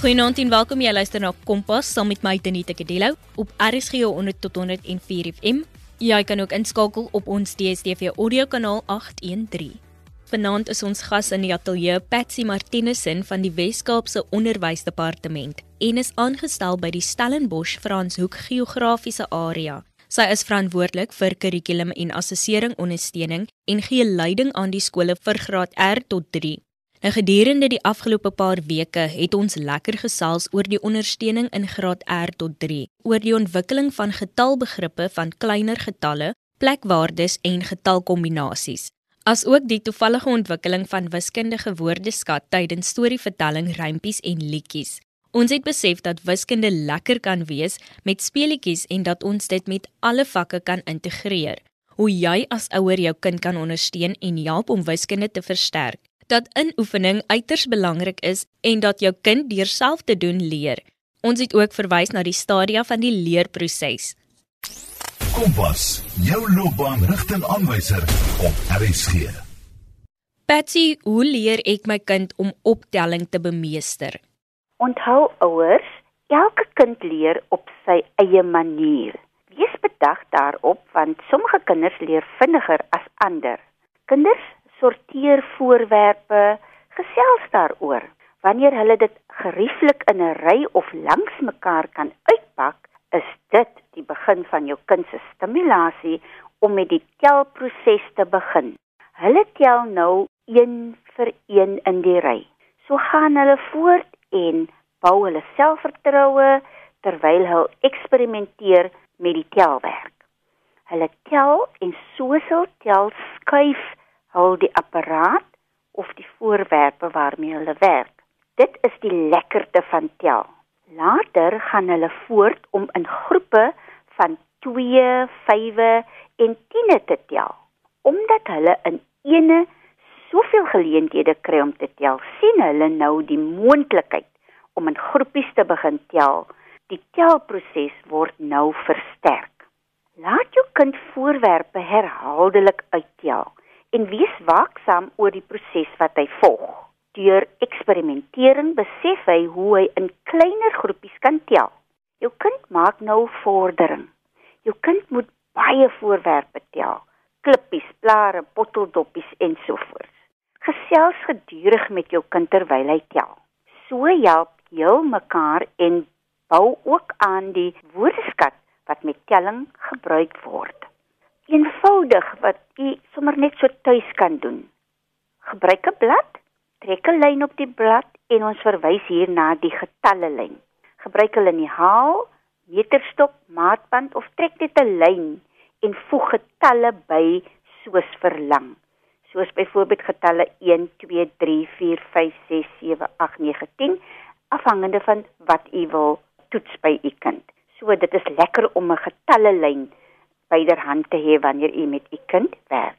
Goeienaand en welkom jy luister na Kompas saam met my Tenita Kadelo op RSG 100 tot 104 FM. Jy kan ook inskakel op ons DStv audio kanaal 813. Vanaand is ons gas in die ateljee Patsy Martinussen van die Wes-Kaapse Onderwysdepartement en is aangestel by die Stellenbosch Franshoek Geografiese Area. Sy is verantwoordelik vir kurrikulum en assessering ondersteuning en gee leiding aan die skole vir graad R tot 3. Nou gedurende die afgelope paar weke het ons lekker gesels oor die ondersteuning in graad R tot 3, oor die ontwikkeling van getalbegrippe van kleiner getalle, plekwaardes en getalkombinasies, asook die toevallige ontwikkeling van wiskundige woordeskat tydens storievertelling, rympies en liedjies. Ons het besef dat wiskunde lekker kan wees met speletjies en dat ons dit met alle vakke kan integreer. Hoe jy as ouer jou kind kan ondersteun en help om wiskunde te versterk. Dat inoefening uiters belangrik is en dat jou kind deur self te doen leer. Ons het ook verwys na die stadia van die leerproses. Kompas, jou loopbaanrigtingaanwyser op RSG. Patsy, hoe leer ek my kind om optelling te bemeester? Onthou ouers, elke kind leer op sy eie manier. Wees bedag daarop want sommige kinders leer vinniger as ander. Kinders sorteer voorwerpe, gesels daaroor. Wanneer hulle dit gerieflik in 'n ry of langs mekaar kan uitpak, is dit die begin van jou kind se stimulasie om met die telproses te begin. Hulle tel nou 1 vir 1 in die ry. So gaan hulle voort en bou hulle selfvertroue terwyl hulle eksperimenteer met die telwerk. Hulle tel en soos hulle tel skuif hul die apparaat of die voorwerpe waarmee hulle werk. Dit is die lekkerte van tel. Later gaan hulle voort om in groepe van 2, 5 en 10 te tel. Omdat hulle in ene soveel geleenthede kry om te tel, sien hulle nou die moontlikheid om in groepies te begin tel. Die telproses word nou versterk. Laat jou kind voorwerpe herhaaldelik uittel en wees waaksaam oor die proses wat hy volg. Deur eksperimentering besef hy hoe hy in kleiner groepies kan tel. Jou kind maak nou vordering. Jou kind moet baie voorwerpe tel. Klippies, blare, botteldoppies en so voort. Gesels gedurig met jou kind terwyl hy tel. So help heel mekaar en bou ook aan die woordeskat wat met telling gebruik word. Eenvoudig wat u sommer net so tuis kan doen. Gebruik 'n blad, trek 'n lyn op die blad en ons verwys hier na die getalle lyn. Gebruik 'n liniaal, meterstok, maatband of trek net 'n lyn en voeg getalle by soos verlang. Soos byvoorbeeld getalle 1 2 3 4 5 6 7 8 9 10 afhangende van wat u wil toets by u kind. So dit is lekker om 'n getalle lyn byderhand te hê wanneer u met u kind werk.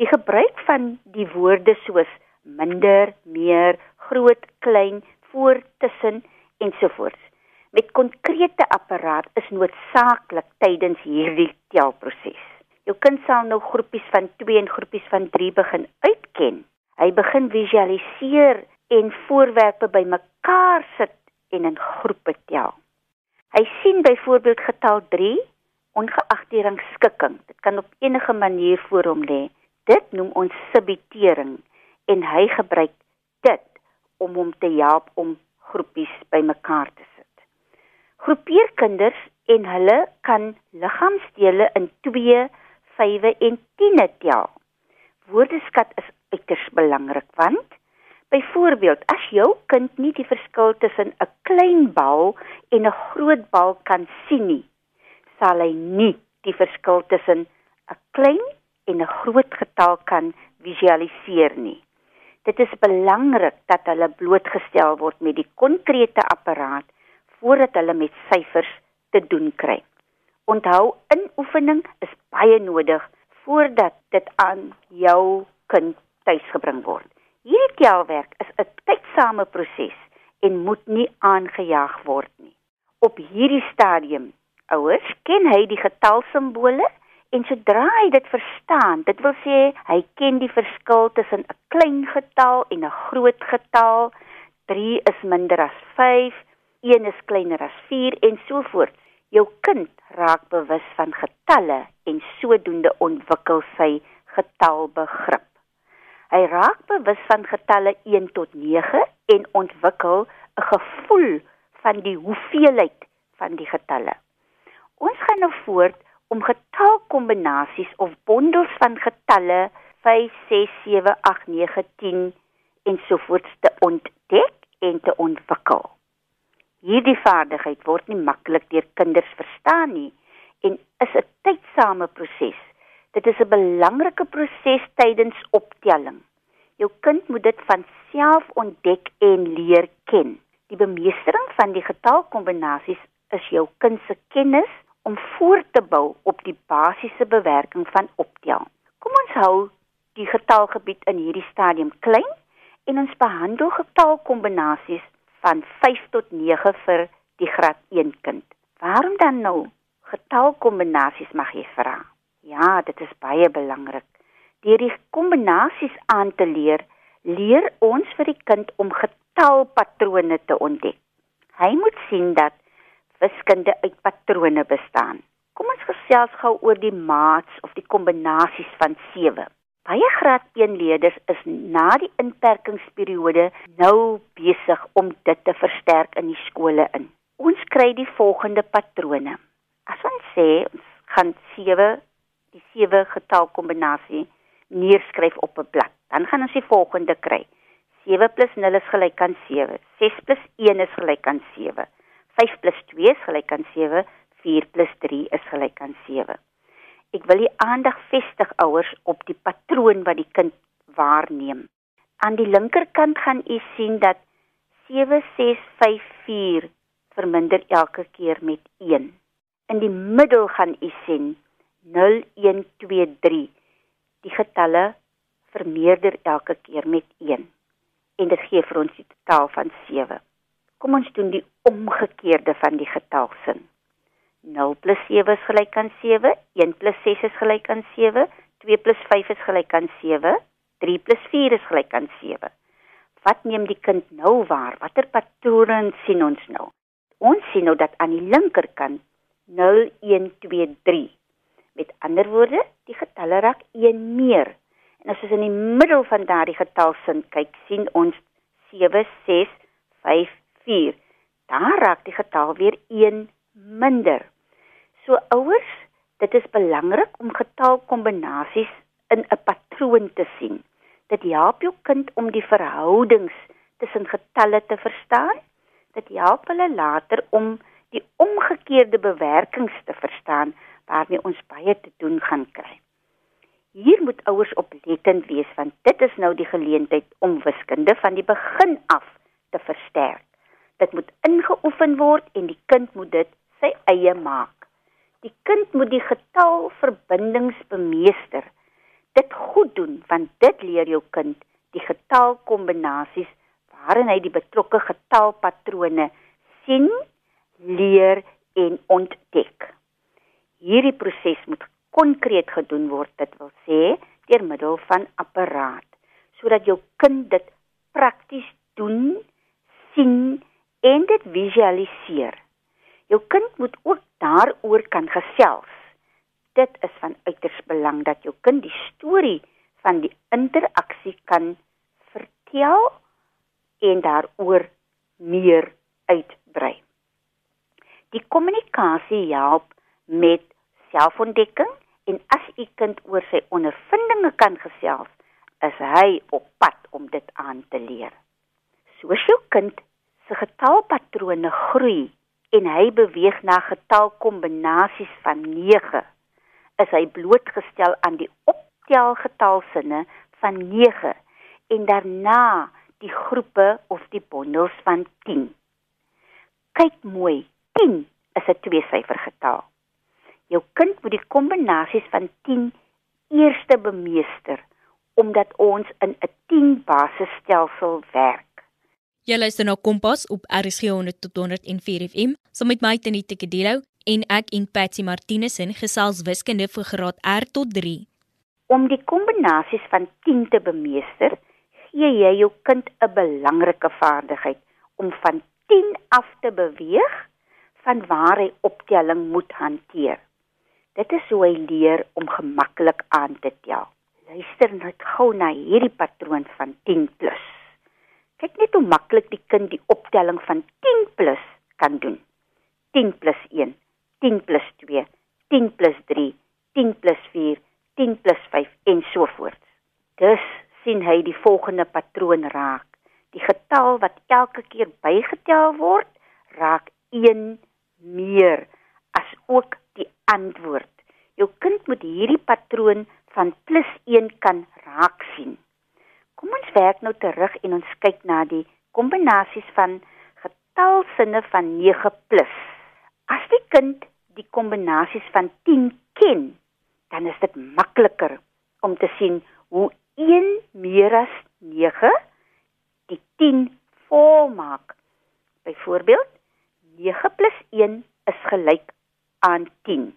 Die gebruik van die woorde soos minder, meer, groot, klein, voor, tussen ensovoorts met konkrete apparaat is noodsaaklik tydens hierdie telproses. Jou kind sal nou groepies van 2 en groepies van 3 begin uitken. Hy begin visualiseer en voorwerpe bymekaar sit en in groepe tel. Hy sien byvoorbeeld getal 3 ongeag die rangskikking. Dit kan op enige manier voor hom lê. Dit noem ons subitering en hy gebruik dit om hom te help om groepies bymekaar te sit. Groepeer kinders en hulle kan liggaamsdele in 2, 5 en 10 tel. Woordeskat is uiters belangrik want Byvoorbeeld, as jou kind nie die verskil tussen 'n klein bal en 'n groot bal kan sien nie, sal hy nie die verskil tussen 'n klein en 'n groot getal kan visualiseer nie. Dit is belangrik dat hulle blootgestel word met die konkrete apparaat voordat hulle met syfers te doen kry. Onthou, inoefening is baie nodig voordat dit aan jou kind tuisgebring word. Hierdie telwerk is 'n tydsame proses en moet nie aangejaag word nie. Op hierdie stadium, ouers, ken hy die getalsimbole en sodra hy dit verstaan, dit wil sê hy ken die verskil tussen 'n klein getal en 'n groot getal, 3 is minder as 5, 1 is kleiner as 4 en so voort. Jou kind raak bewus van getalle en sodoende ontwikkel sy getalbegrip. Hy raak bewus van getalle 1 tot 9 en ontwikkel 'n gevoel van die hoeveelheid van die getalle. Ons gaan nou voort om getalkombinasies of bondels van getalle 5, 6, 7, 8, 9, 10 ensovoorts te ontdek en te ontwikkel. Hierdie vaardigheid word nie maklik deur kinders verstaan nie en is 'n tydsame proses. Dit is 'n belangrike proses tydens optelling. Jou kind moet dit van self ontdek en leer ken. Die bemeestering van die getalkombinasies is jou kind se kennis om voort te bou op die basiese bewerking van optel. Kom ons hou die getalgebied in hierdie stadium klein en ons behandel getalkombinasies van 5 tot 9 vir die graad 1 kind. Waarom dan nou getalkombinasies mag jy vra? Ja, dit is baie belangrik. Deur die kombinasies aan te leer, leer ons vir die kind om getalpatrone te ontdek. Hy moet sien dat wiskunde uit patrone bestaan. Kom ons gesels gou oor die maats of die kombinasies van 7. Baie graad 1 leerders is na die inperkingsperiode nou besig om dit te versterk in die skole in. Ons kry die volgende patrone. As ons sê ons gaan 7 die 7 getalkombinasie neerskryf op 'n blad, dan gaan ons die volgende kry. 7 + 0 is gelyk aan 7. 6 + 1 is gelyk aan 7. 5 + 2 is gelyk aan 7, 4 + 3 is gelyk aan 7. Ek wil die aandag vestig ouers op die patroon wat die kind waarneem. Aan die linkerkant gaan u sien dat 7 6 5 4 verminder elke keer met 1. In die middel gaan u sien 0 1 2 3. Die getalle vermeerder elke keer met 1 en dit gee vir ons die totaal van 7. Kom ons doen die omgekeerde van die getalsin. 0 + 7 is gelyk aan 7, 1 + 6 is gelyk aan 7, 2 + 5 is gelyk aan 7, 3 + 4 is gelyk aan 7. Wat neem die kind nou waar? Watter patrone sien ons nou? Ons sien nou dat aan die linkerkant 0 1 2 3. Met ander woorde, die getalle raak 1 meer. En as ons in die middel van daardie getalsin kyk, sien ons 7 6 5 4. Daar raak die getal weer 1 minder. So ouers, dit is belangrik om getalkombinasies in 'n patroon te sien. Dit help jou kind om die verhoudings tussen getalle te verstaan. Dit help hulle later om die omgekeerde bewerkings te verstaan waarmee ons baie te doen gaan kry. Hier moet ouers oplettend wees want dit is nou die geleentheid om wiskunde van die begin af te versterk. Dit moet ingeoefen word en die kind moet dit sy eie maak. Die kind moet die getalverbindings bemeester. Dit goed doen want dit leer jou kind die getalkombinasies waarin hy die betrokke getalpatrone sien, leer en ontdek. Hierdie proses moet konkreet gedoen word, dit wil sê deur middel van apparaat, sodat jou kind dit prakties doen, sien en dit visualiseer. Jou kind moet ook daaroor kan gesels. Dit is van uiters belang dat jou kind die storie van die interaksie kan vertel en daaroor meer uitbrei. Die kommunikasie help met selfontdekking en as u kind oor sy ondervindinge kan gesels, is hy op pad om dit aan te leer. Soos jou kind se getalpatrone groei en hy beweeg na getalkombinasies van 9, is hy blootgestel aan die optelgetalsinne van 9 en daarna die groepe of die bondels van 10. Kyk mooi, 10 is 'n tweesyfer getal. Jou kind moet die kombinasies van 10 eerste bemeester omdat ons in 'n 10 basisstelsel werk. Jy luister na Kompas op RSG 100 tot 104 FM, saam met my Tenita Kedelo en ek en Patsy Martinez in gesels wiskunde vir graad R tot 3. Om die kombinasies van 10 te bemeester, gee jy jou kind 'n belangrike vaardigheid om van 10 af te beweeg van waar hy optelling moet hanteer. Dit is hoe hy leer om gemaklik aan te tel. Luister net gou na hierdie patroon van 10 plus. Kyk net hoe maklik die kind die optelling van 10 plus kan doen. 10 plus 1, 10 plus 2, 10 plus 3, 10 plus 4, 10 plus 5 en so voort. Dus sien hy die volgende patroon raak. Die getal wat elke keer bygetel word, raak 1 meer as ook die antwoord. Jou kind moet hierdie patroon van +1 kan raak sien. Kom ons werk nou terug en ons kyk na die kombinasies van getalsinne van 9+. Plus. As die kind die kombinasies van 10 ken, dan is dit makliker om te sien hoe 1 meer as 9 die 10 volmaak. Byvoorbeeld 9 + 1 is gelyk aan 10.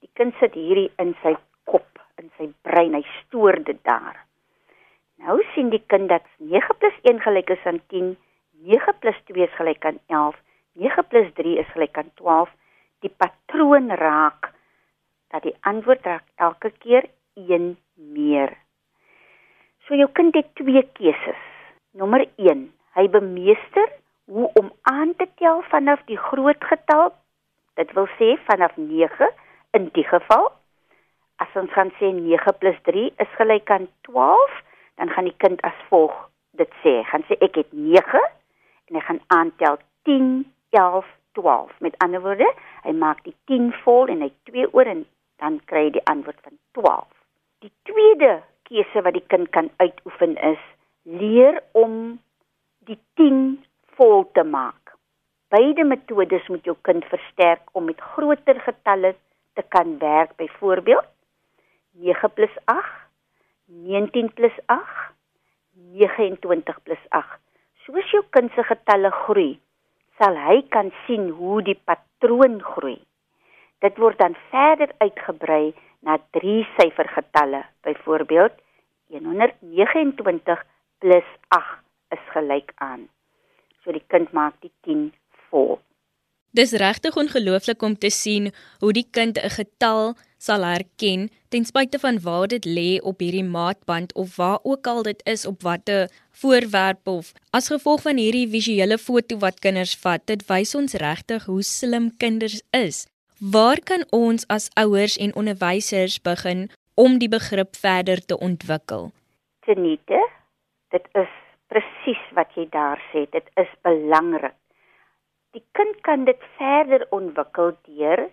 Die kind sit hierdie in sy kop, in sy brein, hy stoor dit daar. Nou sien die kind dat 9 + 1 gelyk is aan 10, 9 + 2 is gelyk aan 11, 9 + 3 is gelyk aan 12. Die patroon raak dat die antwoord raak elke keer 1 meer. So jou kind het twee keuses. Nommer 1, hy bemeester hoe om aan te tel vanaf die groot getal. Dit wil sê vanaf 9 in die geval. As ons gaan sê 9 + 3 is gelyk aan 12, dan gaan die kind as volg dit sê. Gaan sê ek het 9 en hy gaan aantel 10, 11, 12. Met ander woorde, hy maak die 10 vol en hy 2 oor en dan kry hy die antwoord van 12. Die tweede keuse wat die kind kan uitoefen is leer om die 10 vol te maak. Beide metodes moet jou kind versterk om met groter getalle te kan werk. Byvoorbeeld 9 + 8, 19 + 8, 29 + 8. Soos jou kind se getalle groei, sal hy kan sien hoe die patroon groei. Dit word dan verder uitgebrei na drie syfergetalle. Byvoorbeeld 129 plus 8 is gelyk aan. So die kind maak die 10 vol. Dis regtig ongelooflik om te sien hoe die kind 'n getal sal herken ten spyte van waar dit lê op hierdie maatband of waar ook al dit is op watte voorwerp of as gevolg van hierdie visuele foto wat kinders vat. Dit wys ons regtig hoe slim kinders is. Waar kan ons as ouers en onderwysers begin om die begrip verder te ontwikkel? Tenite, dit is presies wat jy daar sê, dit is belangrik. Die kind kan dit verder ontwikkel deur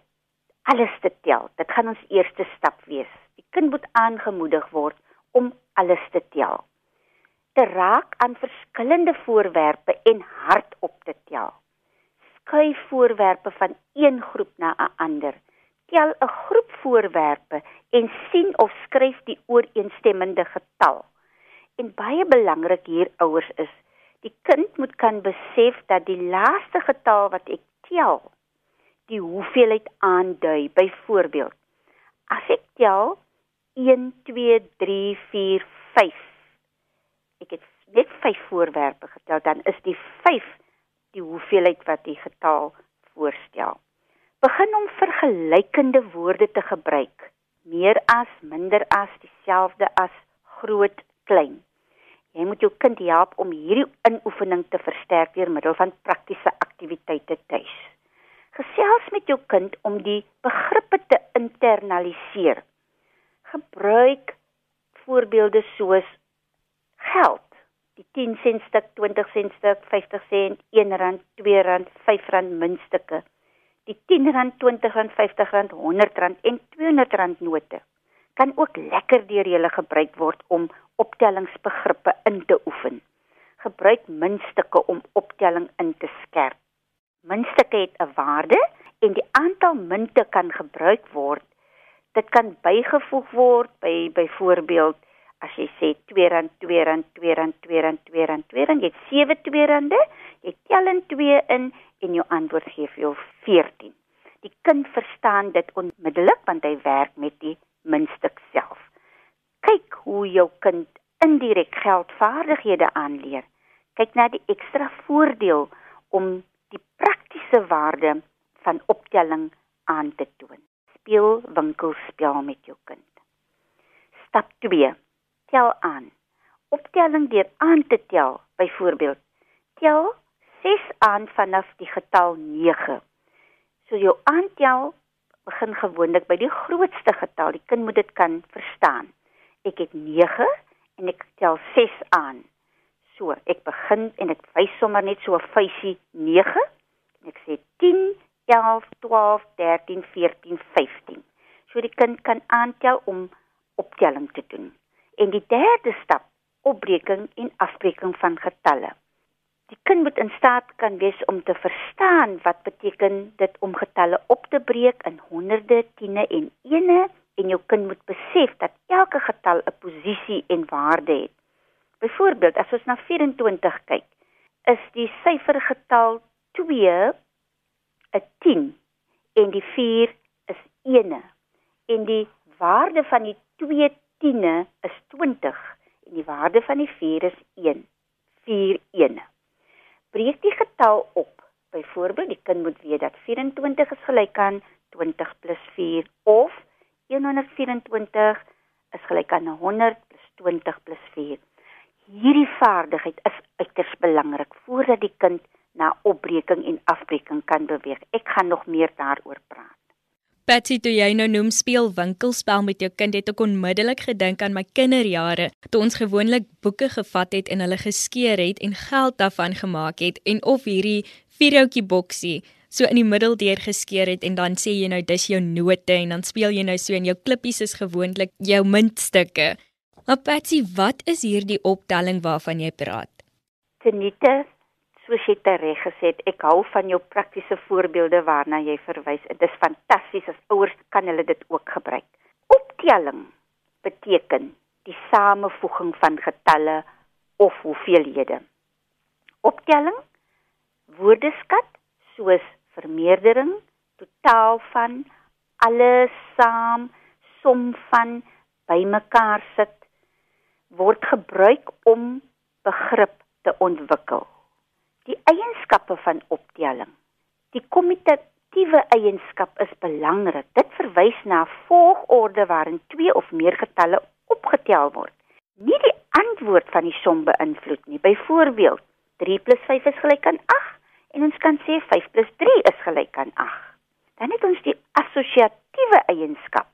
alles te tel. Dit gaan ons eerste stap wees. Die kind moet aangemoedig word om alles te tel. Te raak aan verskillende voorwerpe en hardop te tel skuif voorwerpe van een groep na 'n ander. Tel 'n groep voorwerpe en sien of skryf die ooreenstemmende getal. En baie belangrik hier ouers is, die kind moet kan besef dat die laaste getal wat ek tel, die hoeveelheid aandui. Byvoorbeeld, as ek tel 1 2 3 4 5. Ek het net 5 voorwerpe getel, dan is die 5 die hoeveelheid wat die getal voorstel. Begin om vergelykende woorde te gebruik. Meer as, minder as, dieselfde as, groot, klein. Jy moet jou kind help om hierdie inoefening te versterk deur middel van praktiese aktiwiteite tuis. Gesels met jou kind om die begrippe te internaliseer. Gebruik voorbeelde soos geld die 10 sent stuk, 20 sent stuk, 50 sent, R1, R2, R5 muntstukke. Die R10, R20, R50, R100 en R200 note kan ook lekker deur julle gebruik word om optellingsbegrippe in te oefen. Gebruik muntstukke om optelling in te skerp. Muntstukke het 'n waarde en die aantal munte kan gebruik word. Dit kan bygevoeg word by byvoorbeeld as jy sê R2, R2, R2, R2, R2, R2, jy het 7 R2, jy tel in 2 in en jou antwoord gee vir jou 14. Die kind verstaan dit onmiddellik want hy werk met die muntstuk self. Kyk hoe jou kind in die direk geldvaardighede aanleer. Kyk na die ekstra voordeel om die praktiese waarde van optelling aan te toon. Speel winkelspel met jou kind. Stap 2. Tel aan. Optelling deur aan te tel. Byvoorbeeld, tel 6 aan vanaf die getal 9. So jou aantel begin gewoonlik by die grootste getal. Die kind moet dit kan verstaan. Ek het 9 en ek tel 6 aan. So, ek begin en ek wys sommer net so 'n vuisie 9 en ek sê 10, 11, 12, 13, 14, 15. So die kind kan aantel om optelling te doen. En die derde stap, opbreking en afbreking van getalle. Die kind moet in staat kan wees om te verstaan wat beteken dit om getalle op te breek in honderde, tiene en ene en jou kind moet besef dat elke getal 'n posisie en waarde het. Byvoorbeeld, as ons na 24 kyk, is die syfergetal 2 'n 10 en die 4 is 1 en die waarde van die 2 tiene is 20 en die waarde van die 4 is 1 4 1 breek die getal op. Byvoorbeeld, die kind moet weet dat 24 is gelyk aan 20 plus 4 of 124 is gelyk aan 100 plus 20 plus 4. Hierdie vaardigheid is uiters belangrik voordat die kind na opbreking en afbreking kan beweeg. Ek gaan nog meer daaroor praat. Patsy, toe jy nou noem speel winkelspel met jou kind, het ek onmiddellik gedink aan my kinderjare, toe ons gewoonlik boeke gevat het en hulle geskeur het en geld daarvan gemaak het en of hierdie vierhoutjie boksie so in die middel deur geskeur het en dan sê jy nou dis jou note en dan speel jy nou so en jou klippies is gewoonlik jou muntstukke. Maar Patsy, wat is hierdie optelling waarvan jy praat? Tenite, soos jy reg gesê het, ek hou van jou praktiese voorbeelde waarna jy verwys. Dit is fantasties as ouers kan hulle dit ook gebruik. Optelling beteken die samevoeging van getalle of hoeveelhede. Optelling woordeskat soos vermeerdering, totaal van, alles saam, som van, bymekaar sit word gebruik om begrip te ontwikkel die eienskappe van optelling. Die kommutatiewe eienskap is belangrik. Dit verwys na 'n volgorde waarin twee of meer getalle opgetel word. Nie die antwoord van die som beïnvloed nie. Byvoorbeeld, 3 + 5 is gelyk aan 8 en ons kan sê 5 + 3 is gelyk aan 8. Dan het ons die assosiatiewe eienskap.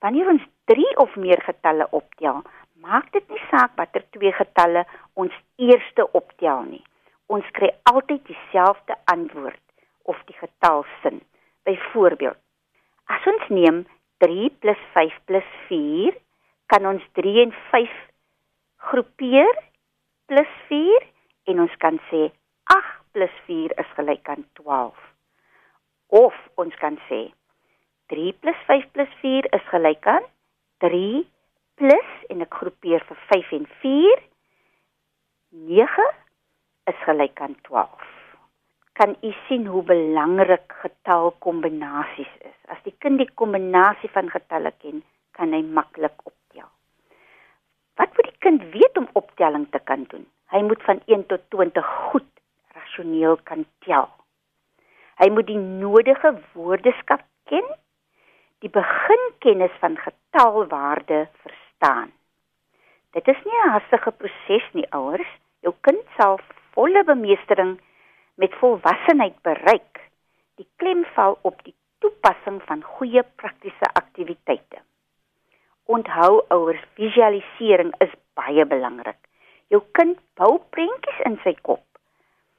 Wanneer ons 3 of meer getalle optel, maak dit nie saak watter twee getalle ons eerste optel nie ons kry altyd dieselfde antwoord of die getalsin. Byvoorbeeld, as ons neem 3 + 5 + 4, kan ons 3 en 5 groepeer plus 4 en ons kan sê 8 + 4 is gelyk aan 12. Of ons kan sê 3 + 5 + 4 is gelyk aan 3 plus en ek groepeer vir 5 en 4 9 is gelyk aan 12. Kan u sien hoe belangrik getalkombinasies is? As die kind die kombinasie van getalle ken, kan hy maklik optel. Wat moet die kind weet om optelling te kan doen? Hy moet van 1 tot 20 goed rasioneel kan tel. Hy moet die nodige woordeskat ken, die beginkennis van getalwaarde verstaan. Dit is nie 'n hastige proses nie, ouers. Jou kind sal volle bemeestering met volwassenheid bereik. Die klem val op die toepassing van goeie praktiese aktiwiteite. Onthou ouers, visualisering is baie belangrik. Jou kind bou prentjies in sy kop.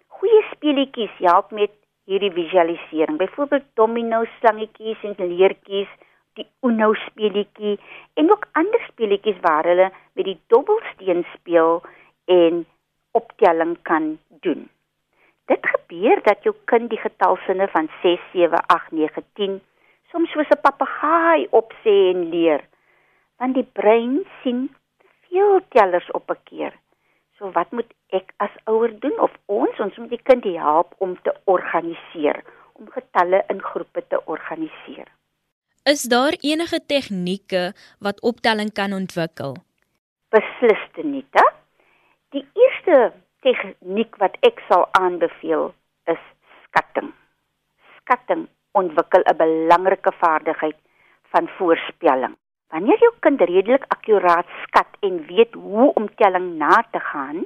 Goeie speletjies help met hierdie visualisering. Byvoorbeeld domino slangetjies en leertjies, die Uno speletjie en ook ander speletjies waar hulle met die dobbelsteen speel en optelling kan doen. Dit gebeur dat jou kind die getalsinne van 6, 7, 8, 9, 10 soms soos 'n papegaai opsê en leer. Want die brein sien veel tellers op 'n keer. So wat moet ek as ouer doen of ons ons moet die kind help om te organiseer, om getalle in groepe te organiseer. Is daar enige tegnieke wat optelling kan ontwikkel? Beslis nie, dit. Die eerste tegniek wat ek sal aanbeveel is skatting. Skatting ontwikkel 'n belangrike vaardigheid van voorspelling. Wanneer jou kind redelik akkuraat skat en weet hoe om telling na te gaan,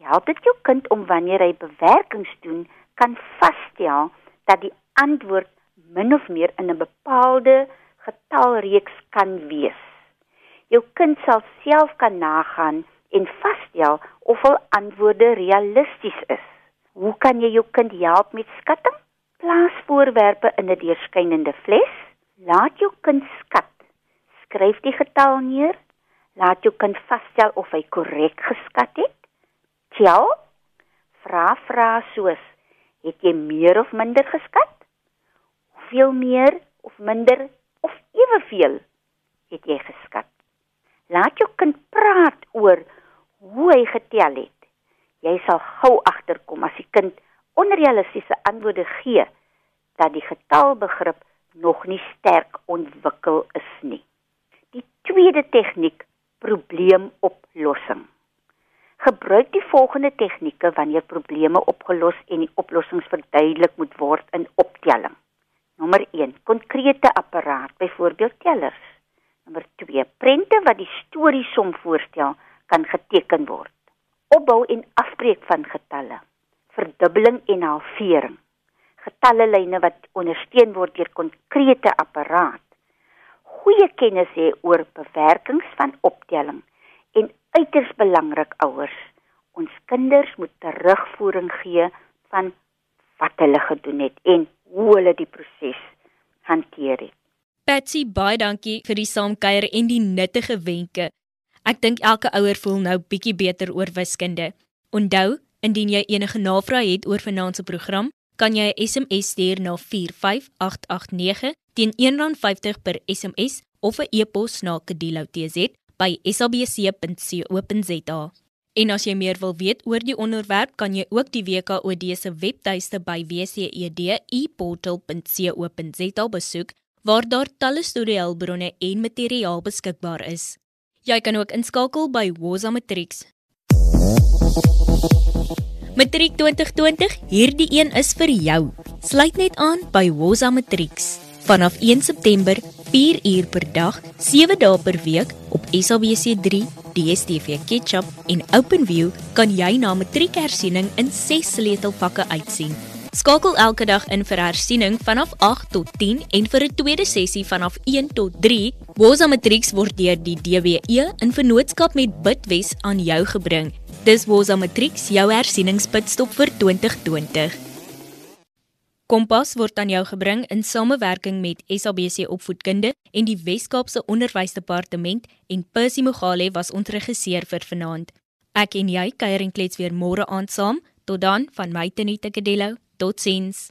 help dit jou kind om wanneer hy bewerkings doen, kan vasstel dat die antwoord min of meer in 'n bepaalde getalreeks kan wees. Jou kind sal self kan nagaan en vasstel of al antwoorde realisties is. Hoe kan jy jou kind help met skatting? Plaas voorwerpe in 'n deurskynende fles. Laat jou kind skat. Skryf die getal neer. Laat jou kind vasstel of hy korrek geskat het. Tel. Vra vra soos: Het jy meer of minder geskat? Hoeveel meer of minder of eweveel het jy geskat? Laat jou kind praat oor hoe hy getel het. Jy sal gou agterkom as die kind onrealistiese antwoorde gee dat die getalbegrip nog nie sterk ontwikkel is nie. Die tweede tegniek, probleemoplossing. Gebruik die volgende tegnieke wanneer probleme opgelos en die oplossings verduidelik moet word in optelling. Nommer 1: konkrete apparaat, byvoorbeeld tellers. Nommer 2: prente wat die storiesom voorstel kan geteken word. Opbou en afbreek van getalle. Verdubbeling en halvering. Getallelyne wat ondersteun word deur konkrete apparaat. Goeie kennis hê oor bewerkings van optelling en uiters belangrik ouers. Ons kinders moet terugvoering gee van wat hulle gedoen het en hoe hulle die proses hanteer het. Patsy, baie dankie vir die saamkuier en die nuttige wenke. Ek dink elke ouer voel nou bietjie beter oor wiskunde. Onthou, indien jy enige navrae het oor vanaand se program, kan jy 'n SMS stuur na 45889 teen R1.50 per SMS of 'n e-pos na kadilo.tz by sabc.co.za. En as jy meer wil weet oor die onderwerp, kan jy ook die WKOD se webtuiste by wcedeportal.co.za besoek waar daar talle storieelbronne en materiaal beskikbaar is. Jy kan ook inskakel by Woza Matrix. Matriek 2020, hierdie een is vir jou. Sluit net aan by Woza Matrix. Vanaf 1 September, 4 uur per dag, 7 dae per week op SABC3, DStv Ketchup en OpenView kan jy na matriekersiening in 6 sleutelvakke uitsien. Skakel elke dag in vir hersiening vanaf 8 tot 10 en vir 'n tweede sessie vanaf 1 tot 3. Woza Matrix word deur die DWE in vennootskap met Bitwes aan jou gebring. Dis Woza Matrix, jou hersieningspitstop vir 2020. Kompas word aan jou gebring in samewerking met SABC Opvoedkunde en die Wes-Kaapse Onderwysdepartement en Percy Mogale was ons regisseur vir vanaand. Ek en jy kuier en klets weer môre aand saam. Tot dan van my Tenita Kadello. Totsiens.